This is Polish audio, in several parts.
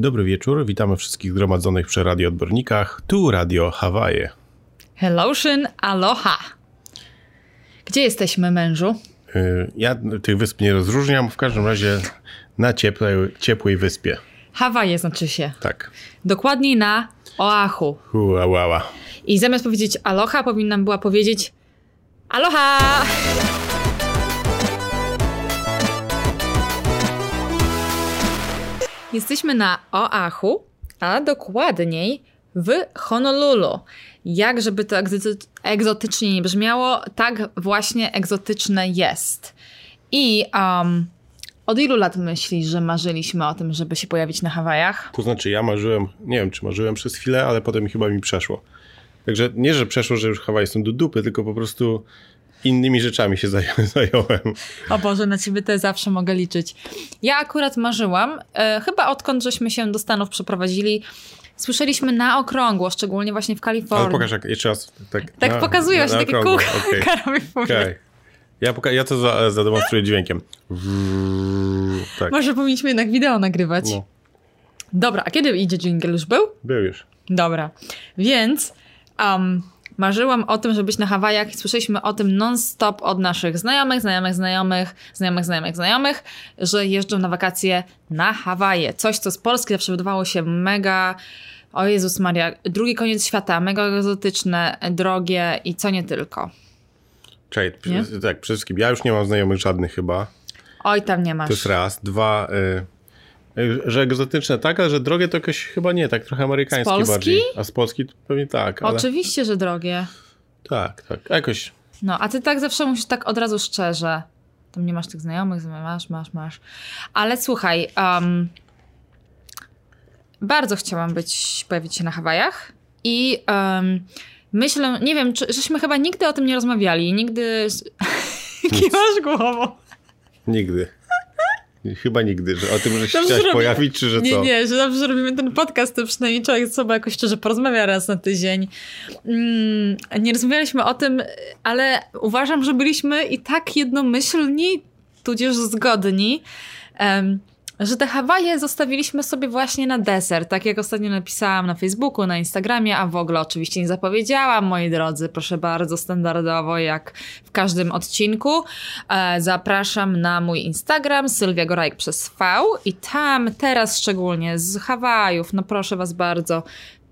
Dobry wieczór, witamy wszystkich zgromadzonych przy radioodbornikach. Tu Radio Hawaje. Hellotion, aloha. Gdzie jesteśmy, mężu? Y, Ja tych wysp nie rozróżniam, w każdym razie na ciepłej, ciepłej wyspie. Hawaje znaczy się. Tak. Dokładniej na Oahu. Ua, ua, ua. I zamiast powiedzieć aloha, powinnam była powiedzieć aloha! Jesteśmy na Oahu, a dokładniej w Honolulu. Jak żeby to egzoty- egzotycznie nie brzmiało, tak właśnie egzotyczne jest. I um, od ilu lat myślisz, że marzyliśmy o tym, żeby się pojawić na Hawajach? To znaczy ja marzyłem, nie wiem czy marzyłem przez chwilę, ale potem chyba mi przeszło. Także nie, że przeszło, że już Hawaje są do dupy, tylko po prostu innymi rzeczami się zaj- zająłem. O Boże, na ciebie też zawsze mogę liczyć. Ja akurat marzyłam, e, chyba odkąd żeśmy się do Stanów przeprowadzili, słyszeliśmy na okrągło, szczególnie właśnie w Kalifornii. Ale pokaż jak, jeszcze raz. Tak, tak na- pokazują na- na takie kółka Okej. karowej Okej. Ja, poka- ja to za- zademonstruję dźwiękiem. Tak. Może powinniśmy jednak wideo nagrywać. No, Dobra, a kiedy idzie jingle? Już był? był już. Dobra. Więc um, marzyłam o tym, żeby być na Hawajach i słyszeliśmy o tym non-stop od naszych znajomych, znajomych, znajomych, znajomych, znajomych, znajomych, że jeżdżą na wakacje na Hawaje. Coś, co z Polski zawsze wydawało się mega... O Jezus Maria, drugi koniec świata, mega egzotyczne, drogie i co nie tylko. Czekaj, Nie? tak, przede wszystkim ja już nie mam znajomych żadnych chyba. Oj, tam nie masz. To jest raz. Dwa, y, że egzotyczne tak, ale że drogie to jakoś chyba nie, tak trochę amerykańskie bardziej. A z Polski to pewnie tak, ale Oczywiście, że drogie. tak, tak. Jakoś No, a ty tak zawsze musisz tak od razu szczerze. Tam nie masz tych znajomych, masz, masz, masz. Ale słuchaj, um, bardzo chciałam być, pojawić się na Hawajach i um, myślę, nie wiem, czy, żeśmy chyba nigdy o tym nie rozmawiali, nigdy... Kiwasz głową. nigdy. Chyba nigdy, że o tym, że się Dobrze, chciałaś robi- pojawić, czy że nie, co? nie, że dobrze, że robimy ten podcast, to przynajmniej człowiek z sobą jakoś szczerze porozmawia raz na tydzień. Mm, nie rozmawialiśmy o tym, ale uważam, że byliśmy i tak jednomyślni, tudzież zgodni, em, że te Hawaje zostawiliśmy sobie właśnie na deser, tak jak ostatnio napisałam na Facebooku, na Instagramie, a w ogóle oczywiście nie zapowiedziałam, moi drodzy, proszę bardzo, standardowo jak w każdym odcinku. E, zapraszam na mój Instagram, Sylwia Gorajk przez V i tam teraz szczególnie z Hawajów, no proszę was bardzo,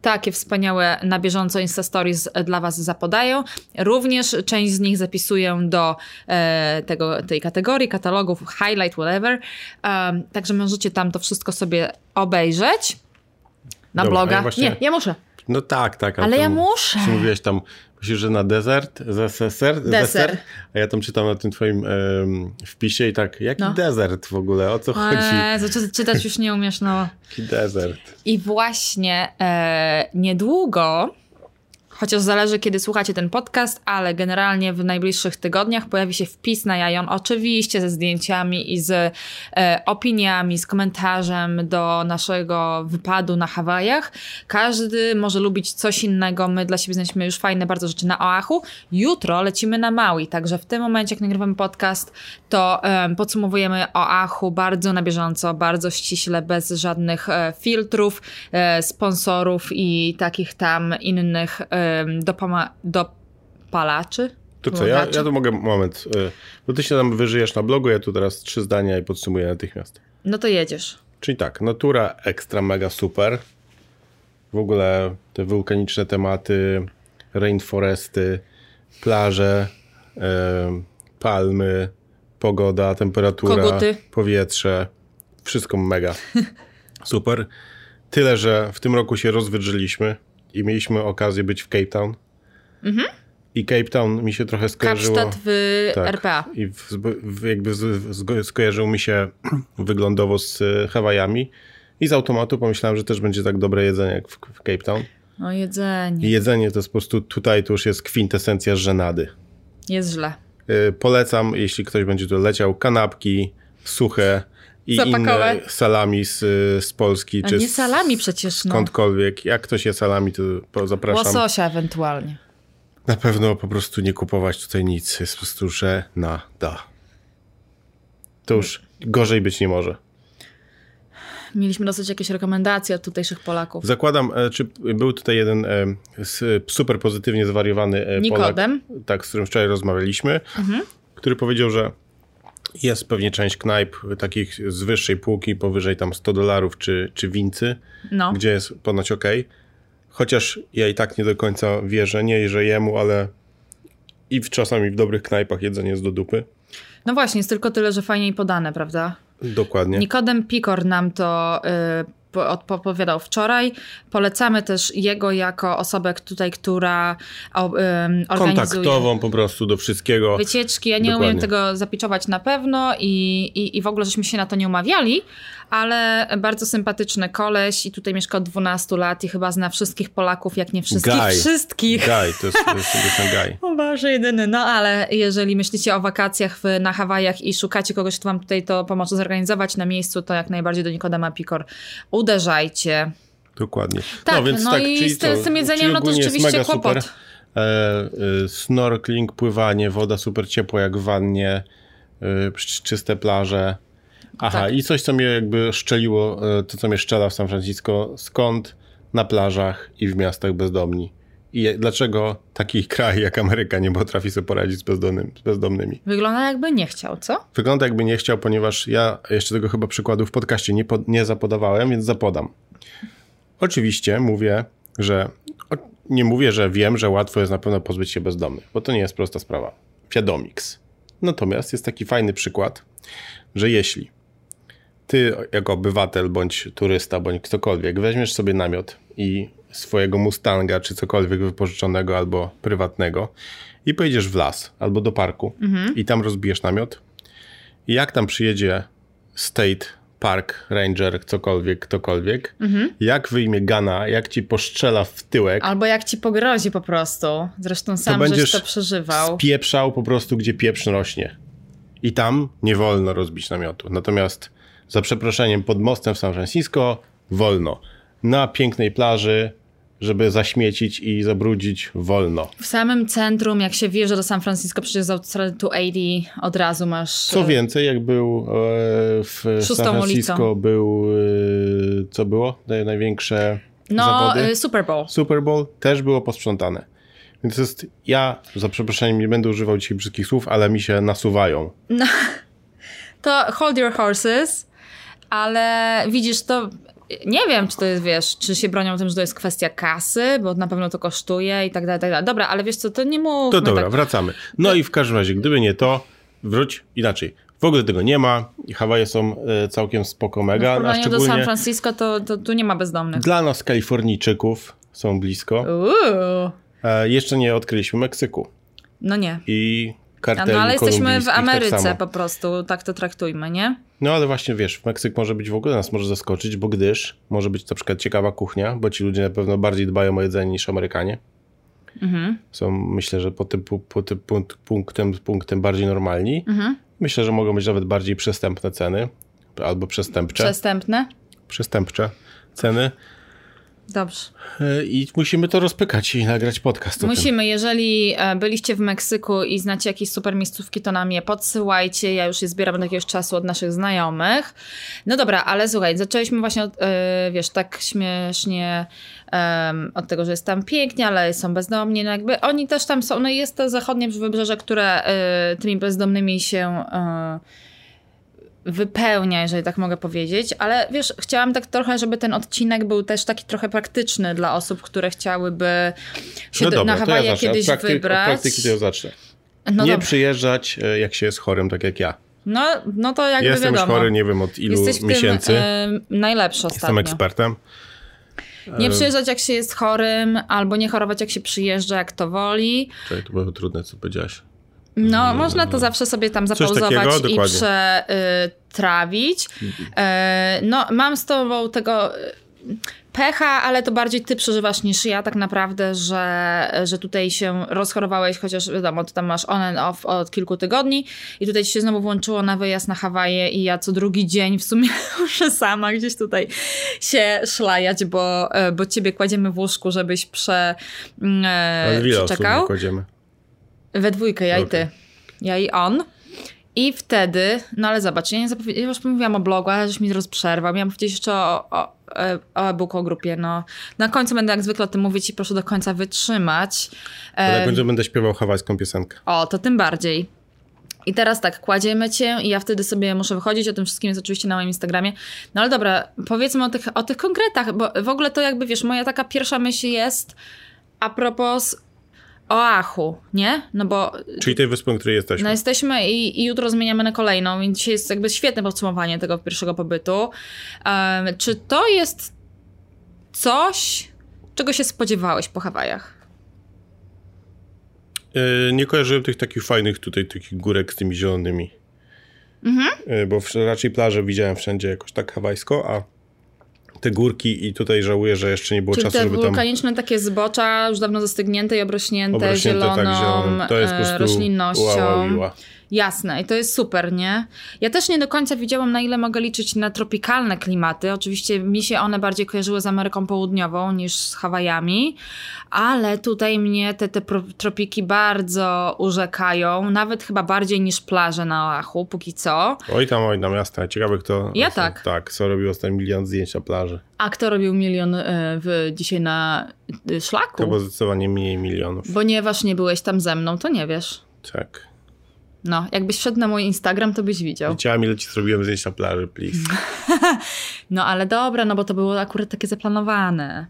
takie wspaniałe na bieżąco Insta Stories dla Was zapodają. Również część z nich zapisuję do e, tego, tej kategorii, katalogów, highlight, whatever. Um, także możecie tam to wszystko sobie obejrzeć. Na Dobra, bloga. ja właśnie- Nie, ja muszę. No tak, tak. Ale ja muszę. Czy mówiłeś tam, myślisz, że na desert, deser, Deser. a ja tam czytam na tym twoim wpisie i tak, jaki No. desert w ogóle, o co chodzi? Eee, zaczy- czytać już nie umiesz, no. Jaki desert? I właśnie e, niedługo, chociaż zależy kiedy słuchacie ten podcast, ale generalnie w najbliższych tygodniach pojawi się wpis na Jajon, oczywiście ze zdjęciami i z e, opiniami, z komentarzem do naszego wypadu na Hawajach. Każdy może lubić coś innego. My dla siebie znaleźliśmy już fajne bardzo rzeczy na Oahu. Jutro lecimy na Maui, także w tym momencie, jak nagrywamy podcast, to em, podsumowujemy Oahu bardzo na bieżąco, bardzo ściśle, bez żadnych e, filtrów, e, sponsorów i takich tam innych em, dopama- dopalaczy. To co, ja, ja to mogę, moment, y, bo ty się tam wyżyjesz na blogu, ja tu teraz trzy zdania i podsumuję natychmiast. No to jedziesz. Czyli tak, natura ekstra, mega super. W ogóle te wulkaniczne tematy, rainforesty, plaże, palmy, pogoda, temperatura, Koguty. powietrze. Wszystko mega. Super. Tyle, że w tym roku się rozwydrzyliśmy i mieliśmy okazję być w Cape Town. I Cape Town mi się trochę skojarzyło... Kapsztad w Tak. RPA. I w, w, jakby z, skojarzył mi się wyglądowo z e, Hawajami. I z automatu pomyślałem, że też będzie tak dobre jedzenie jak w, w Cape Town. O jedzenie. I jedzenie to jest po prostu tutaj to już jest kwintesencja żenady. Jest źle. E, polecam, jeśli ktoś będzie tu leciał, kanapki suche i Zapakowe. inne salami z, z Polski. A czy nie salami przecież, no. Skądkolwiek. Jak ktoś je salami, to zapraszam. Łososia ewentualnie. Na pewno po prostu nie kupować tutaj nic. Jest po prostu żenada. To już gorzej być nie może. mieliśmy dostać jakieś rekomendacje od tutejszych Polaków. Zakładam, e, czy był tutaj jeden e, super pozytywnie zwariowany e, Nikodem. Polak, tak, z którym wczoraj rozmawialiśmy, który powiedział, że jest pewnie część knajp takich z wyższej półki, powyżej tam 100 dolarów czy, czy wincy, No. gdzie jest ponoć ok. Chociaż ja i tak nie do końca wierzę, nie że jemu, ale i w, czasami w dobrych knajpach jedzenie jest do dupy. No właśnie, jest tylko tyle, że fajniej podane, prawda? Dokładnie. Nikodem Pikor nam to y, po- odpowiadał wczoraj. Polecamy też jego jako osobę tutaj, która organizuje Kontaktową po prostu do wszystkiego. wycieczki. Ja nie Dokładnie. umiem tego zapiczować na pewno i, i, i w ogóle żeśmy się na to nie umawiali, ale bardzo sympatyczny koleś i tutaj mieszka od 12 lat i chyba zna wszystkich Polaków, jak nie wszystkich, Guy. wszystkich. Guy, to jest, to jest, to jest ten guy. O Boże, jedyny. No ale jeżeli myślicie o wakacjach w, na Hawajach i szukacie kogoś, kto wam tutaj to pomoże zorganizować na miejscu, to jak najbardziej do Nikodema Pikor uderzajcie. Dokładnie. Tak, no i czyli z tym- z tym jedzeniem, no to rzeczywiście kłopot. Super. E, e, snorkeling, pływanie, woda super ciepła jak w wannie, e, czy- czyste plaże. Aha, Tak. i coś, co mnie jakby szczeliło, e, to co mnie szczela w San Francisco, skąd na plażach i w miastach bezdomni. I dlaczego taki kraj jak Ameryka nie potrafi sobie poradzić z, bezdomnym, z bezdomnymi? Wygląda jakby nie chciał, co? Wygląda jakby nie chciał, ponieważ ja jeszcze tego chyba przykładu w podcaście nie, pod, nie zapodawałem, więc zapodam. Oczywiście mówię, że nie mówię, że wiem, że łatwo jest na pewno pozbyć się bezdomnych, bo to nie jest prosta sprawa. Wiadomiks. Natomiast jest taki fajny przykład, że jeśli ty jako obywatel, bądź turysta, bądź ktokolwiek weźmiesz sobie namiot i swojego Mustanga, czy cokolwiek wypożyczonego albo prywatnego i pojedziesz w las albo do parku i tam rozbijesz namiot i jak tam przyjedzie State Park Ranger, cokolwiek, ktokolwiek, jak wyjmie gana, jak ci poszczela w tyłek, Albo jak ci pogrozi po prostu. Zresztą sam żeś będziesz to przeżywał. spieprzał po prostu, gdzie pieprz rośnie. I tam nie wolno rozbić namiotu. Natomiast za przeproszeniem pod mostem w San Francisco wolno. Na pięknej plaży, żeby zaśmiecić i zabrudzić, wolno. W samym centrum, jak się wjeżdża do San Francisco, przecież z autostrady 280 od razu masz... Co e, więcej, jak był e, w San Francisco, ulicą. był, e, co było? Naj- Największe No, zawody? Super Bowl. Super Bowl też było posprzątane. Więc to jest, ja za przeproszeniem nie będę używał dzisiaj brzydkich słów, ale mi się nasuwają. To hold your horses, ale widzisz, to nie wiem, czy to jest, wiesz, czy się bronią tym, że to jest kwestia kasy, bo na pewno to kosztuje i tak dalej, tak dalej. Dobra, ale wiesz co, to nie mówmy To dobra, tak. wracamy. No i w każdym razie, gdyby nie to, wróć inaczej. W ogóle tego nie ma i Hawaje są e, całkiem spoko W mega, a porównaniu do San szczególnie Francisco to, to tu nie ma bezdomnych. dla nas Kalifornijczyków są blisko. Uuu, E, jeszcze nie odkryliśmy Meksyku no nie. i karteli No ale jesteśmy w tak Ameryce samo. po prostu, tak to traktujmy, nie? No ale właśnie wiesz, Meksyk może być w ogóle nas może zaskoczyć, bo gdyż może być na przykład ciekawa kuchnia, bo ci ludzie na pewno bardziej dbają o jedzenie niż Amerykanie. Mhm. Są myślę, że po tym, po tym punkt, punktem, punktem bardziej normalni. Mhm. Myślę, że mogą być nawet bardziej przystępne ceny albo przestępcze. Przestępne? przestępcze ceny. Dobrze. E, I musimy to rozpykać i nagrać podcast. Musimy, jeżeli e, byliście w Meksyku i znacie jakieś super miejscówki, to nam je podsyłajcie. Ja już je zbieram od jakiegoś czasu od naszych znajomych. No dobra, ale słuchaj, zaczęliśmy właśnie od, e, wiesz, tak śmiesznie od tego, że jest tam pięknie, ale są bezdomni. No jakby oni też tam są, no i jest to zachodnie wybrzeże, które tymi bezdomnymi się wypełnia, jeżeli tak mogę powiedzieć, ale wiesz, chciałam tak trochę, żeby ten odcinek był też taki trochę praktyczny dla osób, które chciałyby się No do, dobra, na ja Hawaje zacznę. kiedyś od praktyki, wybrać. Praktyki to ja zacznę. no, nie dobra. przyjeżdżać, e, jak się jest chorym, tak jak ja. no, no to jakby Jestem wiadomo. już chory, nie wiem od ilu Jesteś miesięcy. tym e, najlepszy Jestem ostatnio. ekspertem. Nie przyjeżdżać jak się jest chorym, albo nie chorować jak się przyjeżdża, jak to woli. Czekaj, to było trudne, co powiedziałaś. No, można to zawsze sobie tam zapauzować i przetrawić. E, no, mam z tobą tego y, pecha, ale to bardziej ty przeżywasz niż ja tak naprawdę, że, że tutaj się rozchorowałeś, chociaż wiadomo, ty tam masz on and off od kilku tygodni i tutaj ci się znowu włączyło na wyjazd na Hawaje i ja co drugi dzień w sumie muszę sama gdzieś tutaj się szlajać, bo, e, bo ciebie kładziemy w łóżku, żebyś prze, mm, e, przeczekał. kładziemy? We dwójkę, ja i Okej. ty. Ja i on. I wtedy, no ale zobacz, ja, nie zapowi- ja już mówiłam o blogu, ale żeś mi teraz przerwał. Miałam powiedzieć jeszcze o, o, e, o e-booku, o grupie. No. Na końcu będę jak zwykle o tym mówić i proszę do końca wytrzymać. To na E, końcu będę śpiewał hawajską piosenkę. o, to tym bardziej. I teraz tak, kładziemy cię i ja wtedy sobie muszę wychodzić, o tym wszystkim jest oczywiście na moim Instagramie. No ale dobra, powiedzmy o tych, o tych konkretach, bo w ogóle to jakby, wiesz, moja taka pierwsza myśl jest a propos Oahu, nie? No bo Czyli tej wyspy, na której jesteśmy. no jesteśmy i, i jutro zmieniamy na kolejną, więc dzisiaj jest jakby świetne podsumowanie tego pierwszego pobytu. Em, czy to jest coś, czego się spodziewałeś po Hawajach? E, nie kojarzyłem tych takich fajnych tutaj, takich górek z tymi zielonymi. Mhm. E, Bo w- raczej plaże widziałem wszędzie jakoś tak hawajsko, a te górki i tutaj żałuję, że jeszcze nie było Czyli czasu, te żeby tam... wulkaniczne takie zbocza, już dawno zastygnięte i obrośnięte, Obrośnięte zieloną tak. To jest po e, prostu roślinnością. ła, ła, ła. Jasne, i to jest super, nie? Ja też nie do końca wiedziałam, na ile mogę liczyć na tropikalne klimaty. Oczywiście mi się one bardziej kojarzyły z Ameryką Południową niż z Hawajami, ale tutaj mnie te, te tropiki bardzo urzekają, nawet chyba bardziej niż plaże na Oahu, póki co. Oj tam, oj tam, jasne. Ciekawe kto... Ja tak. Tak, co robił ostatni milion zdjęć na plaży. A kto robił milion e, w, dzisiaj na e, szlaku? To było zdecydowanie mniej milionów. Ponieważ nie byłeś tam ze mną, to nie wiesz. Tak. No, jakbyś wszedł na mój Instagram, to byś widział. Widziałam ile ci zrobiłem zdjęć na plaży, please. No ale dobra, no bo to było akurat takie zaplanowane.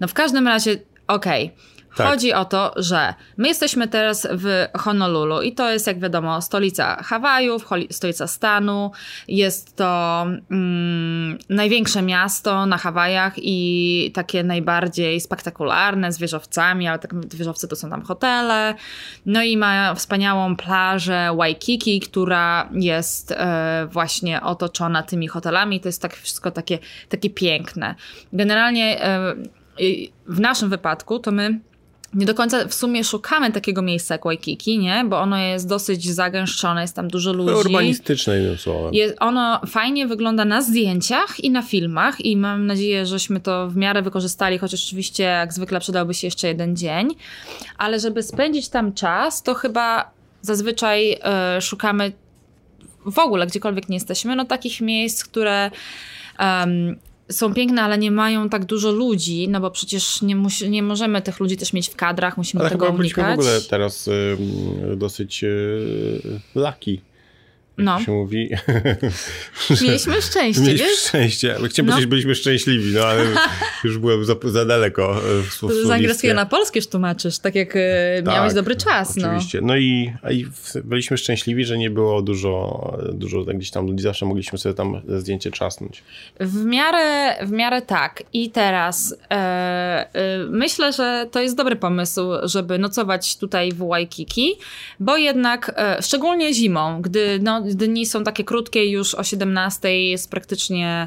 No w każdym razie, okej. Tak. Chodzi o to, że my jesteśmy teraz w Honolulu i to jest, jak wiadomo, stolica Hawajów, stolica stanu. Jest to mm, największe miasto na Hawajach i takie najbardziej spektakularne z wieżowcami, ale tak wieżowce to są tam hotele. No i ma wspaniałą plażę Waikiki, która jest e, właśnie otoczona tymi hotelami. To jest tak wszystko takie, takie piękne. Generalnie e, w naszym wypadku to my nie do końca w sumie szukamy takiego miejsca jak Waikiki, nie? Bo ono jest dosyć zagęszczone, jest tam dużo ludzi. Urbanistyczne jednym słowem. Jest, ono fajnie wygląda na zdjęciach i na filmach i mam nadzieję, żeśmy to w miarę wykorzystali, chociaż oczywiście jak zwykle przydałby się jeszcze jeden dzień. Ale żeby spędzić tam czas, to chyba zazwyczaj e, szukamy w ogóle, gdziekolwiek nie jesteśmy, no takich miejsc, które em, są piękne, ale nie mają tak dużo ludzi, no bo przecież nie, musi, nie możemy tych ludzi też mieć w kadrach, musimy Ale tego chyba byliśmy w unikać. ogóle teraz y, dosyć y, lucky. No. się mówi. Mieliśmy szczęście, Mieliśmy wiesz? szczęście. Chciałem No. powiedzieć, byliśmy szczęśliwi, no ale już byłem za, za daleko y, w, słownictwie. angielskiego na polskie już tłumaczysz, tak jak e, miałeś Tak, dobry czas. No. Oczywiście. No, i, a i w- byliśmy szczęśliwi, że nie było dużo, dużo tak gdzieś tam ludzi. Zawsze mogliśmy sobie tam zdjęcie czasnąć. W miarę, w miarę tak. I teraz e, e, myślę, że to jest dobry pomysł, żeby nocować tutaj w Waikiki, bo jednak, e, szczególnie zimą, gdy no, dni są takie krótkie, już o 17 jest praktycznie,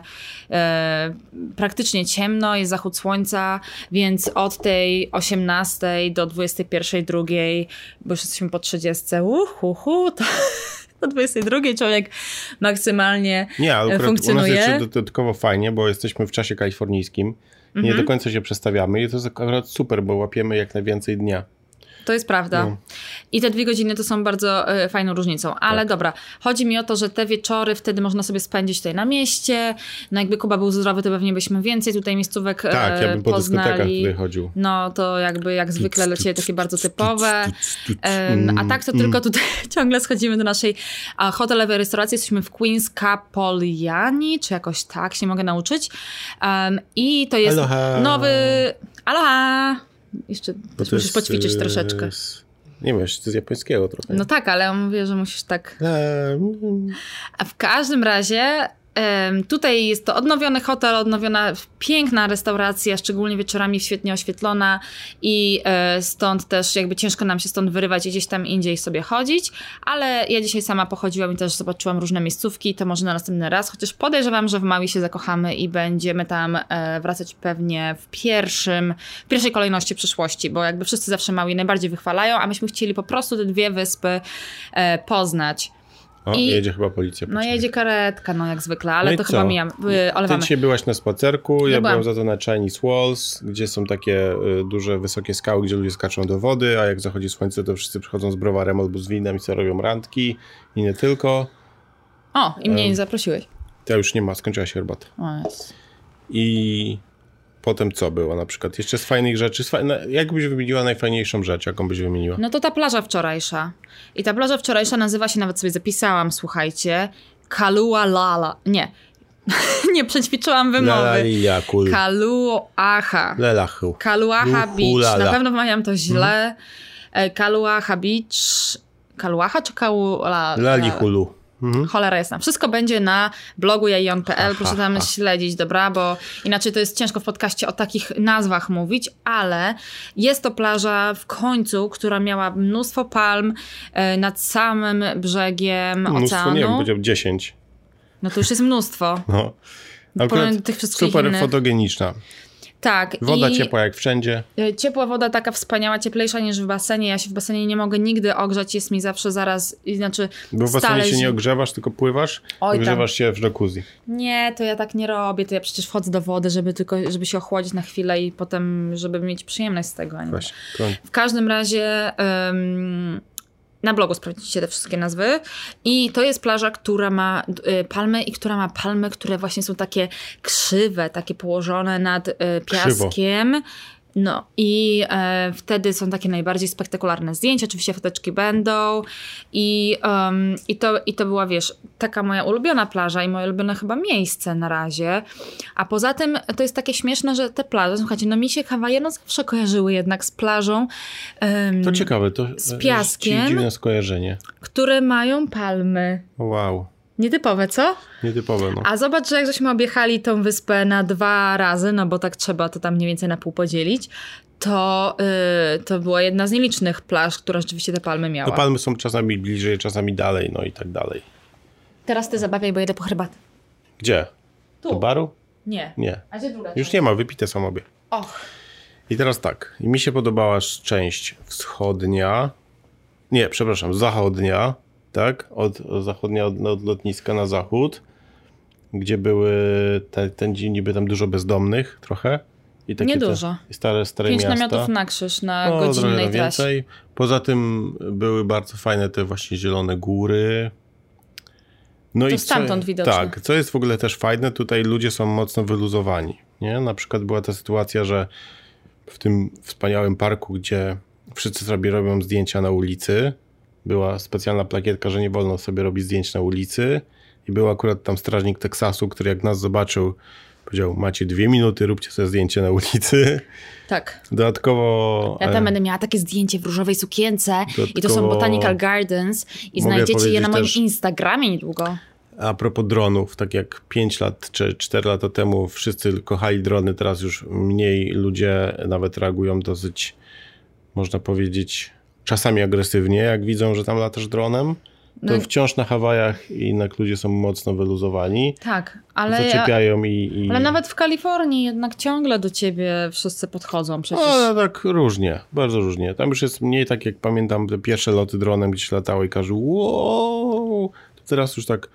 e, praktycznie ciemno, jest zachód słońca, więc od tej 18 do 21, drugiej, bo już jesteśmy po 30, uhuhu, to do 22 człowiek maksymalnie Nie, ale akurat u nas funkcjonuje. jeszcze dodatkowo fajnie, bo jesteśmy w czasie kalifornijskim. Nie Mhm. do końca się przestawiamy i to jest akurat super, bo łapiemy jak najwięcej dnia. To jest prawda. No. I te dwie godziny to są bardzo e, fajną różnicą. Ale Tak. dobra, chodzi mi o to, że te wieczory wtedy można sobie spędzić tutaj na mieście. No jakby Kuba był zdrowy, to pewnie byśmy więcej tutaj miejscówek Tak, e, ja bym po dyskotekach poznali. tutaj chodził. No to jakby jak zwykle ciebie takie bardzo typowe. Mm, A tak to tylko tutaj ciągle schodzimy do naszej hotelowej restauracji. Jesteśmy w Queen's Capoliani, czy jakoś tak się mogę nauczyć. I to jest nowy... Aloha! Jeszcze musisz jest, poćwiczyć e, troszeczkę. Nie wiem, to z japońskiego trochę. No tak, ale on mówię, że musisz tak. Ehm, A w każdym razie tutaj jest to odnowiony hotel, odnowiona piękna restauracja, szczególnie wieczorami świetnie oświetlona i e, stąd też jakby ciężko nam się stąd wyrywać i gdzieś tam indziej sobie chodzić, ale ja dzisiaj sama pochodziłam i też zobaczyłam różne miejscówki, to może na następny raz, chociaż podejrzewam, że w Maui się zakochamy i będziemy tam e, wracać pewnie w pierwszym, w pierwszej kolejności przyszłości, bo jakby wszyscy zawsze Maui najbardziej wychwalają, a myśmy chcieli po prostu te dwie wyspy e, poznać. O, I- jedzie chyba policja. po No jedzie karetka, no jak zwykle, ale No to co? chyba mijam, y, Ty olewamy. dzisiaj byłaś na spacerku, ja, Ja byłem byłam. za to na Chinese Walls, gdzie są takie y, duże, wysokie skały, gdzie ludzie skaczą do wody, a jak zachodzi słońce, to wszyscy przychodzą z browarem albo z winem i sobie robią randki i nie tylko. O, i mnie nie zaprosiłeś. Ja już nie ma, skończyła się herbata. O, jest. I potem co było na przykład? Jeszcze z fajnych rzeczy, z jak byś wymieniła najfajniejszą rzecz, jaką byś wymieniła? No to ta plaża wczorajsza. I ta plaża wczorajsza nazywa się, nawet sobie zapisałam, słuchajcie, Kalua Lala. Nie, nie przećwiczyłam wymowy. Kaluaha. Lelachu. Kaluaha Beach. Na pewno wymawiam to źle. Kaluaha Beach. Kaluaha czy Kaluala? Lalihulu. Mhm. Cholera jasna. Wszystko będzie na blogu jajon.pl. Proszę tam śledzić, dobra? Bo inaczej to jest ciężko w podcaście o takich nazwach mówić, ale jest to plaża w końcu, która miała mnóstwo palm e, nad samym brzegiem Mnóstwo, oceanu. nie wiem, powiedział 10. No to już jest mnóstwo. No. Akurat tych wszystkich super innych. fotogeniczna. Tak. Woda ciepła jak wszędzie. E, Ciepła woda, taka wspaniała, cieplejsza niż w basenie. Ja się w basenie nie mogę nigdy ogrzać, jest mi zawsze zaraz, znaczy Bo w basenie się nie ogrzewasz, tylko pływasz, Oj, tam. ogrzewasz się w jacuzzi. Nie, to ja tak nie robię, to ja przecież wchodzę do wody, żeby tylko, żeby się ochłodzić na chwilę i potem, żeby mieć przyjemność z tego. Właśnie. W każdym razie em, na blogu sprawdzicie te wszystkie nazwy. I to jest plaża, która ma y, palmy i która ma palmy, które właśnie są takie krzywe, takie położone nad y, piaskiem. No i e, wtedy są takie najbardziej spektakularne zdjęcia, oczywiście foteczki będą i, em, i, to, i to była, wiesz, taka moja ulubiona plaża i moje ulubione chyba miejsce na razie. A poza tym to jest takie śmieszne, że te plaże, słuchajcie, no mi się Hawaje no zawsze kojarzyły jednak z plażą, em, to ciekawe, to z e, piaskiem. dziwne skojarzenie. które mają palmy. Wow, Nietypowe, co? nietypowe no. A zobacz, że jak żeśmy objechali tą wyspę na dwa razy, no bo tak trzeba to tam mniej więcej na pół podzielić, to, yy, to była jedna z nielicznych plaż, która rzeczywiście te palmy miała. To palmy są czasami bliżej, czasami dalej, no i tak dalej. Teraz ty zabawiaj, bo jedę po herbatę. Gdzie? Tu. Do baru? Nie. Nie. A gdzie druga? Już nie ma, wypite są obie. Och. I teraz tak, i mi się podobała część wschodnia, nie, przepraszam, zachodnia, tak, od od zachodnia, od, od lotniska na zachód, gdzie były te, ten dzień niby tam dużo bezdomnych trochę. I takie Nie te dużo. Stare, stare Pięć miasta. namiotów na krzyż na No, godzinnej trasie. więcej. Poza tym były bardzo fajne te właśnie zielone góry. No To i stamtąd co, widoczne. Tak, co jest w ogóle też fajne, tutaj ludzie są mocno wyluzowani. Nie? Na przykład była ta sytuacja, że w tym wspaniałym parku, gdzie wszyscy sobie robią zdjęcia na ulicy, była specjalna plakietka, że nie wolno sobie robić zdjęć na ulicy i był akurat tam strażnik Teksasu, który jak nas zobaczył, powiedział, macie dwie minuty, róbcie sobie zdjęcie na ulicy. Tak. Dodatkowo... Ja e, tam będę miała takie zdjęcie w różowej sukience i to są Botanical Gardens i znajdziecie je na moim Instagramie niedługo. A propos dronów, tak jak 5 lat czy 4 lata temu wszyscy kochali drony, teraz już mniej ludzie nawet reagują dosyć, można powiedzieć, czasami agresywnie, jak widzą, że tam latasz dronem. To No- wciąż na Hawajach jednak ludzie są mocno wyluzowani, Tak, ale, ja, zaczepiają i... i... ale nawet w Kalifornii jednak ciągle do ciebie wszyscy podchodzą przecież. No, tak różnie, bardzo różnie. Tam już jest mniej tak, jak pamiętam te pierwsze loty dronem, gdzie się latało i każą wow, to teraz już tak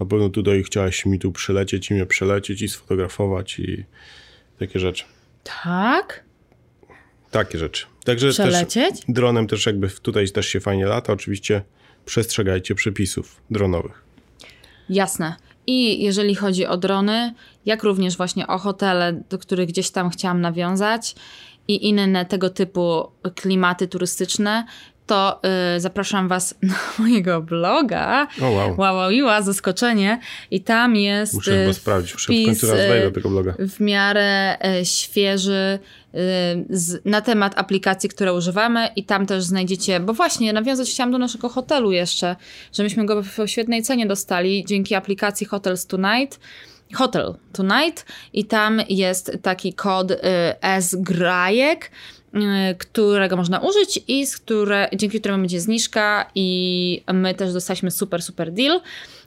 na pewno tutaj chciałaś mi tu przylecieć i mnie przelecieć i sfotografować i takie rzeczy. Tak? Takie rzeczy. Także też Przelecieć? dronem też jakby tutaj też się fajnie lata. Oczywiście przestrzegajcie przepisów dronowych. Jasne. I jeżeli chodzi o drony, jak również właśnie o hotele, do których gdzieś tam chciałam nawiązać i inne tego typu klimaty turystyczne, to y, zapraszam Was na mojego bloga. O wow. Wow, wow, zaskoczenie. I tam jest Muszę chyba y, sprawdzić. Muszę w końcu raz wejdę y, tego bloga. w miarę e, świeży y, z, na temat aplikacji, które używamy i tam też znajdziecie, bo właśnie nawiązać chciałam do naszego hotelu jeszcze, że myśmy go w świetnej cenie dostali dzięki aplikacji Hotels Tonight. Hotel Tonight i tam jest taki kod y, SGRAJEK, y, którego można użyć i z które, dzięki któremu będzie zniżka i my też dostaliśmy super, super deal.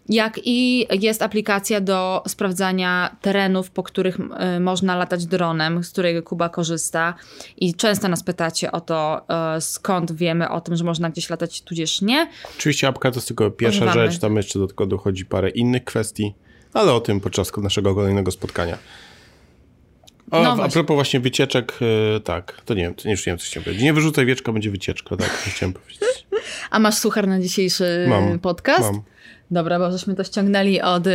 Jak i jest aplikacja do sprawdzania terenów, po których y, można latać dronem, z której Kuba korzysta. I często nas pytacie o to, y, skąd wiemy o tym, że można gdzieś latać, tudzież nie. Oczywiście apka to jest tylko pierwsza Używamy. rzecz, tam jeszcze do tego dochodzi parę innych kwestii, ale o tym podczas naszego kolejnego spotkania. No a właśnie. propos właśnie wycieczek, y, tak, to nie wiem, to nie, już nie wiem, co chciałem powiedzieć. Nie wyrzucaj wieczka, będzie wycieczka, tak, chciałem powiedzieć. A masz suchar na dzisiejszy Mam, podcast? Mam. Dobra, bo żeśmy to ściągnęli od, y,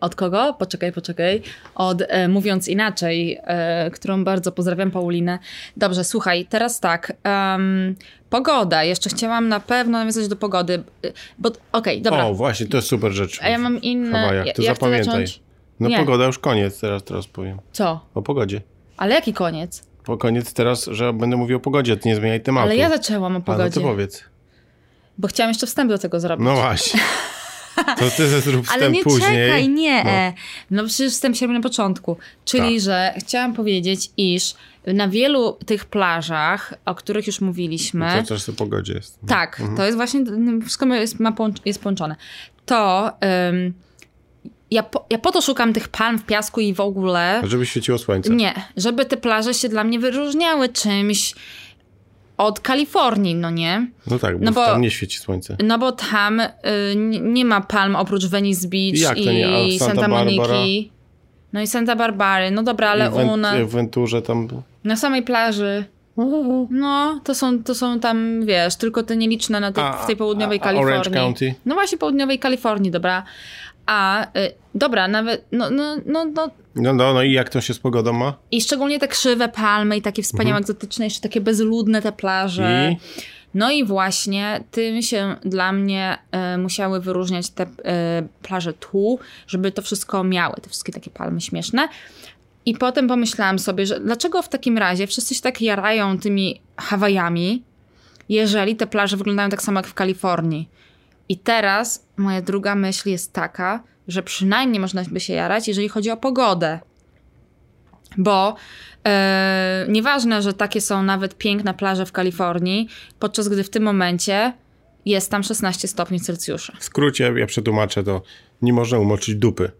od kogo? Poczekaj, poczekaj. Od e, Mówiąc Inaczej, e, którą bardzo pozdrawiam, Paulinę. Dobrze, słuchaj, teraz tak. em, pogoda. Jeszcze chciałam na pewno nawiązać do pogody. y, Bo, okej, dobra. O, właśnie, to jest super rzecz. A ja mam inne... Hawajach, ja- to ja chcę zapamiętaj. No Nie. pogoda już koniec, teraz, teraz powiem. Co? O pogodzie. Ale jaki koniec? Po koniec teraz, że będę mówił o pogodzie, ty nie zmieniaj tematu. Ale ja zaczęłam o A, no pogodzie. to powiedz. Bo chciałam jeszcze wstęp do tego zrobić. No właśnie. To ty zrób wstęp Ale nie później. czekaj, nie. No. No. no przecież wstęp się na początku. Czyli, Tak. że chciałam powiedzieć, iż na wielu tych plażach, o których już mówiliśmy, To też o pogodzie jest. tak, Mhm. to jest właśnie, wszystko jest, ma jest połączone. To ja, po, ja po to szukam tych palm w piasku i w ogóle, Żeby świeciło słońce. nie, żeby te plaże się dla mnie wyróżniały czymś od Kalifornii, no nie? No tak, bo, No bo- tam nie świeci słońce. No bo tam y, nie- ma palm oprócz Venice Beach Jak nie? I Santa Santa? Moniki. No i Santa Barbary. No dobra, ale u nas, w Venturze tam... na samej plaży. No, to są, to są tam, wiesz, tylko te nieliczne na tej, A- w tej południowej a- a Orange Kalifornii. County? No właśnie południowej Kalifornii, dobra. A, y, dobra, nawet, no, no, no, no, No, no, no i jak to się z pogodą ma? i szczególnie te krzywe palmy i takie wspaniałe, egzotyczne, jeszcze takie bezludne te plaże. Mhm. I? No i właśnie tym się dla mnie e, musiały wyróżniać te e, plaże tu, żeby to wszystko miały, te wszystkie takie palmy śmieszne. I potem pomyślałam sobie, że dlaczego w takim razie wszyscy się tak jarają tymi Hawajami, jeżeli te plaże wyglądają tak samo jak w Kalifornii. I teraz moja druga myśl jest taka, że przynajmniej można by się jarać, jeżeli chodzi o pogodę. Bo e, nieważne, że takie są nawet piękne plaże w Kalifornii, podczas gdy w tym momencie jest tam 16 stopni Celsjusza. W skrócie, ja przetłumaczę to, nie można umoczyć dupy.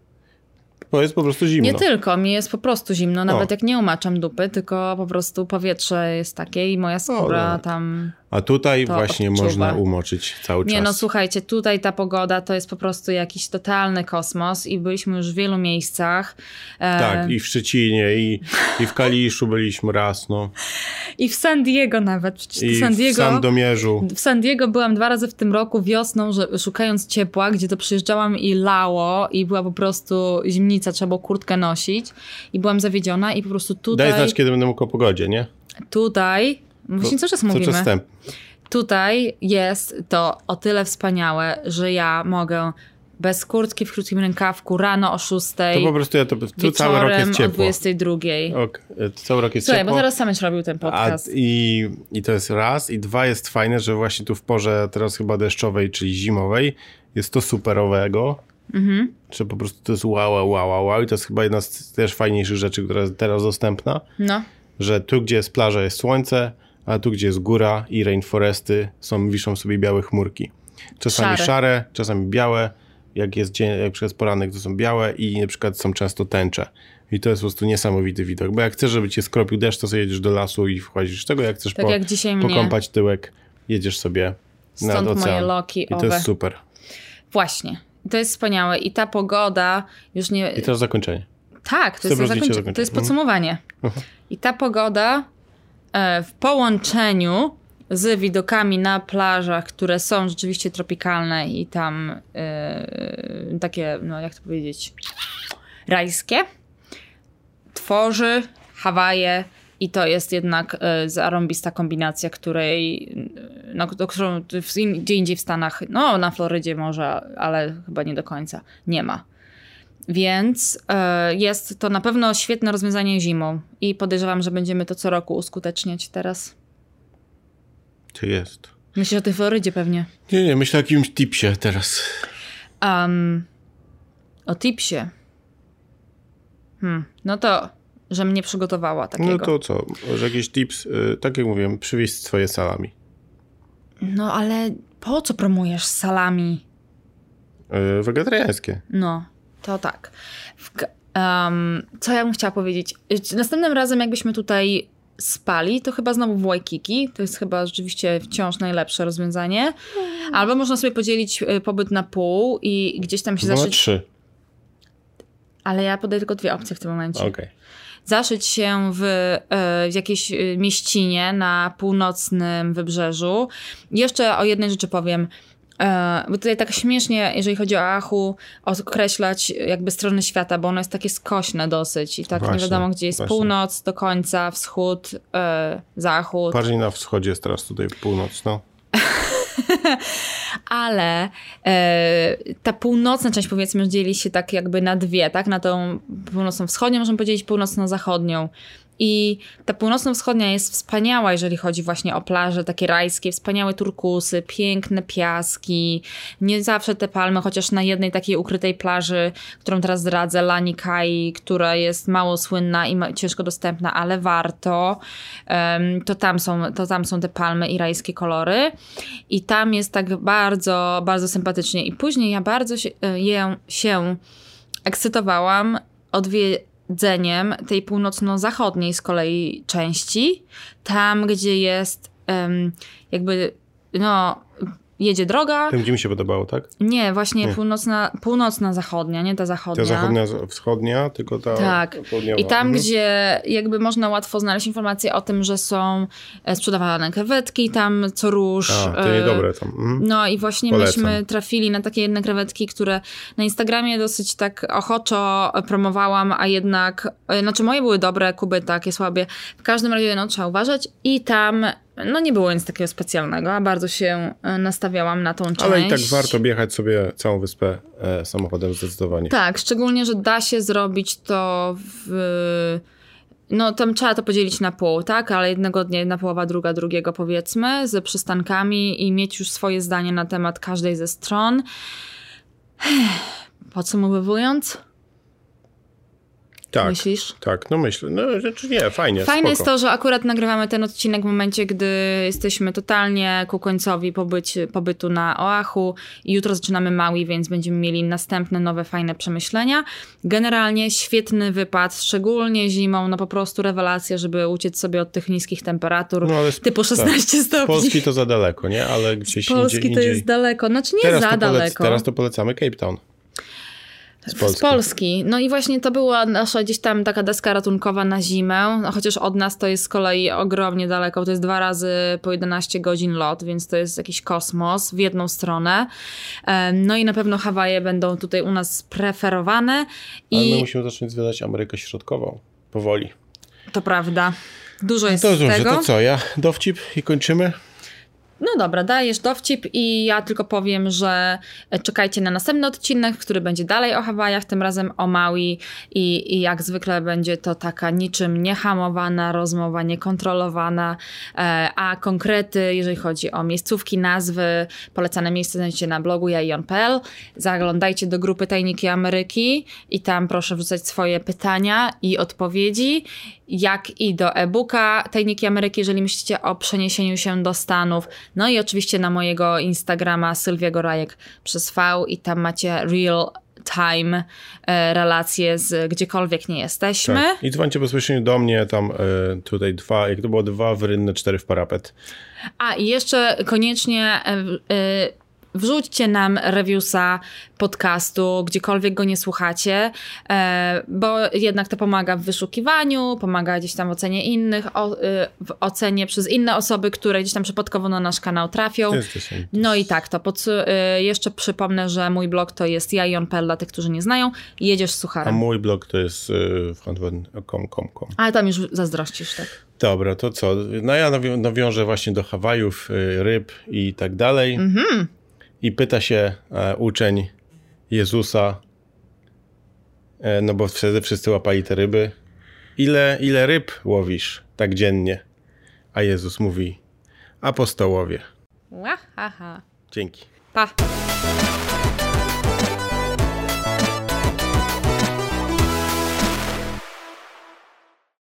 Bo jest po prostu zimno. Nie tylko, mi jest po prostu zimno, nawet O. jak nie umaczam dupy, tylko po prostu powietrze jest takie i moja skóra tak. tam... A tutaj właśnie odczuwa. można umoczyć cały czas. Nie no, słuchajcie, tutaj ta pogoda to jest po prostu jakiś totalny kosmos i byliśmy już w wielu miejscach. E, Tak, i w Szczecinie, i, i w Kaliszu byliśmy raz, no. I w San Diego nawet. I San w Diego... Sandomierzu. W San Diego byłam dwa razy w tym roku wiosną, że, szukając ciepła, gdzie to przyjeżdżałam i lało i była po prostu zimnica, trzeba było kurtkę nosić i byłam zawiedziona i po prostu tutaj, Daj znać, kiedy będę mógł o pogodzie, nie? tutaj, właśnie cały czas mówimy, czas wstęp. tutaj jest to o tyle wspaniałe, że ja mogę bez kurtki w krótkim rękawku rano o 6 To po prostu ja to, tu cały rok jest o ciepło. 22. Ok, to cały rok jest Słuchaj, ciepło. bo zaraz sam już robił ten A, podcast. i, I to jest raz. I dwa jest fajne, że właśnie tu w porze teraz chyba deszczowej, czyli zimowej, jest to superowego. Mhm. Po prostu to jest wow, wow, wow, wow. I to jest chyba jedna z też fajniejszych rzeczy, która jest teraz dostępna. No. Że tu, gdzie jest plaża, jest słońce, a tu, gdzie jest góra i rainforesty, są, wiszą sobie białe chmurki. Czasami Szare. szare, czasami białe. Jak jest dzień, jak przez poranek, to są białe i na przykład są często tęcze. I to jest po prostu niesamowity widok. Bo jak chcesz, żeby cię skropił deszcz, to sobie jedziesz do lasu i wchodzisz tego. Jak chcesz Tak po, jak dzisiaj mnie. pokąpać tyłek, jedziesz sobie nad Stąd moje ocean. loki I to owe. jest super. Właśnie. To jest wspaniałe. I ta pogoda już nie. I teraz zakończenie. Tak, to jest, rozbicie zakończenie. to jest Mhm. podsumowanie. I ta pogoda w połączeniu z widokami na plażach, które są rzeczywiście tropikalne i tam e, takie, no jak to powiedzieć, rajskie, tworzy Hawaje i to jest jednak e, zarąbista kombinacja, której, e, no, do którą gdzie indziej w Stanach, no na Florydzie może, ale chyba nie do końca, nie ma. Więc e, jest to na pewno świetne rozwiązanie zimą i podejrzewam, że będziemy to co roku uskuteczniać teraz. To jest. Myślę o tej Florydzie pewnie. Nie, nie, myślę o jakimś tipsie teraz. Um, o tipsie. Hmm, no to, że mnie przygotowała takiego. No to co? Może jakiś tips? Y, tak jak mówiłem, przywieźć swoje salami. No ale po co promujesz salami? Yy, wegetariańskie. No, to tak. Um, co ja bym chciała powiedzieć? Następnym razem, jakbyśmy tutaj spali, to chyba znowu w Waikiki. To jest chyba rzeczywiście wciąż najlepsze rozwiązanie. Albo można sobie podzielić y, pobyt na pół i gdzieś tam się na zaszyć. trzy. Ale ja podaję tylko dwie opcje w tym momencie. Okej. Zaszyć się w, e, w jakiejś e, mieścinie na północnym wybrzeżu. Jeszcze o jednej rzeczy powiem. E, Bo tutaj tak śmiesznie, jeżeli chodzi o Achu, określać jakby strony świata, bo ono jest takie skośne dosyć i tak nie Właśnie, wiadomo, gdzie jest właśnie. północ do końca, wschód, e, zachód. Bardziej na wschodzie jest teraz tutaj północ, no. ale e, ta północna część powiedzmy dzieli się tak jakby na dwie, tak? Na tą północno-wschodnią możemy powiedzieć północno-zachodnią. I ta północno-wschodnia jest wspaniała, jeżeli chodzi właśnie o plaże takie rajskie, wspaniałe turkusy, piękne piaski, nie zawsze te palmy, chociaż na jednej takiej ukrytej plaży, którą teraz zdradzę, Lani Kai, która jest mało słynna i ma, ciężko dostępna, ale warto, em, to, tam są, to tam są te palmy i rajskie kolory. I tam jest tak bardzo, bardzo sympatycznie. I później ja bardzo się, e, je, się ekscytowałam odwiedzeniem tej północno-zachodniej z kolei części. Tam, gdzie jest em, jakby, no, jedzie droga. Tym, gdzie mi się podobało, tak? Nie, właśnie Nie. północna, północna zachodnia, nie ta zachodnia. Ta zachodnia, wschodnia, tylko ta Tak. południowa. I tam, Mhm. gdzie jakby można łatwo znaleźć informacje o tym, że są e, sprzedawane krewetki tam co róż. A, to e, niedobre tam. Mhm. No i właśnie Polecam. myśmy trafili na takie jedne krewetki, które na Instagramie dosyć tak ochoczo promowałam, a jednak, e, znaczy moje były dobre, Kuby takie słabie. W każdym razie no trzeba uważać i tam no nie było nic takiego specjalnego, a bardzo się e, nastawiałam na tą część. Ale i tak warto objechać sobie całą wyspę e, samochodem zdecydowanie. Tak, szczególnie, że da się zrobić to w. No, tam trzeba to podzielić na pół, tak? Ale jednego dnia jedna połowa, druga drugiego, powiedzmy, z przystankami i mieć już swoje zdanie na temat każdej ze stron. Podsumowując, Tak, myślisz? tak, no myślę. No, rzeczy nie, fajnie, Fajne spoko. jest to, że akurat nagrywamy ten odcinek w momencie, gdy jesteśmy totalnie ku końcowi pobyć, pobytu na Oahu i jutro zaczynamy Maui, więc będziemy mieli następne nowe, fajne przemyślenia. Generalnie świetny wypad, szczególnie zimą, no po prostu rewelacja, żeby uciec sobie od tych niskich temperatur, No, ale z- typu 16 Z stopni. Polski to za daleko, nie? Ale gdzieś Polski indziej, to indziej. jest daleko, znaczy nie teraz, za to daleko. teraz to polecamy Cape Town. Z Polski. Z Polski. No i właśnie to była nasza gdzieś tam taka deska ratunkowa na zimę, no chociaż od nas to jest z kolei ogromnie daleko, to jest dwa razy po 11 godzin lot, więc to jest jakiś kosmos w jedną stronę. No i na pewno Hawaje będą tutaj u nas preferowane Ale my musimy zacząć zwiedzać Amerykę Środkową. Powoli. to prawda. Dużo jest To dobrze, tego. to co, ja dowcip i kończymy? No dobra, dajesz dowcip i ja tylko powiem, że czekajcie na następny odcinek, który będzie dalej o Hawajach, tym razem o Maui i, i jak zwykle będzie to taka niczym niehamowana rozmowa, niekontrolowana, e, a konkrety, jeżeli chodzi o miejscówki, nazwy, polecane miejsca znajdziecie na blogu jajon.pl. Zaglądajcie do grupy Tajniki Ameryki i tam proszę wrzucać swoje pytania i odpowiedzi, jak i do e-booka Tajniki Ameryki, jeżeli myślicie o przeniesieniu się do Stanów. No i oczywiście na mojego Instagrama Sylwiego Rajek przez V i tam macie real time e, relacje z gdziekolwiek nie jesteśmy. Tak. I dzwońcie bezpośrednio do mnie, tam e, tutaj dwa, jak to było dwa w rynne, cztery w parapet. A i jeszcze koniecznie e, e, wrzućcie nam reviewsa podcastu, gdziekolwiek go nie słuchacie, e, bo jednak to pomaga w wyszukiwaniu, pomaga gdzieś tam w ocenie innych, e, w ocenie przez inne osoby, które gdzieś tam przypadkowo na nasz kanał trafią. No i tak, to e, jeszcze przypomnę, że mój blog to jest jajon.pl dla tych, którzy nie znają. Jedziesz z A sucharem. mój blog to jest y, frontword.com. Ale tam już zazdrościsz, tak? Dobra, to co? No ja nawią- nawiążę właśnie do Hawajów, y, ryb i tak dalej. Mhm. I pyta się e, uczeń Jezusa, e, no bo wtedy wszyscy łapali te ryby, ile, ile ryb łowisz tak dziennie? A Jezus mówi, apostołowie. Łahaha. Dzięki. Pa.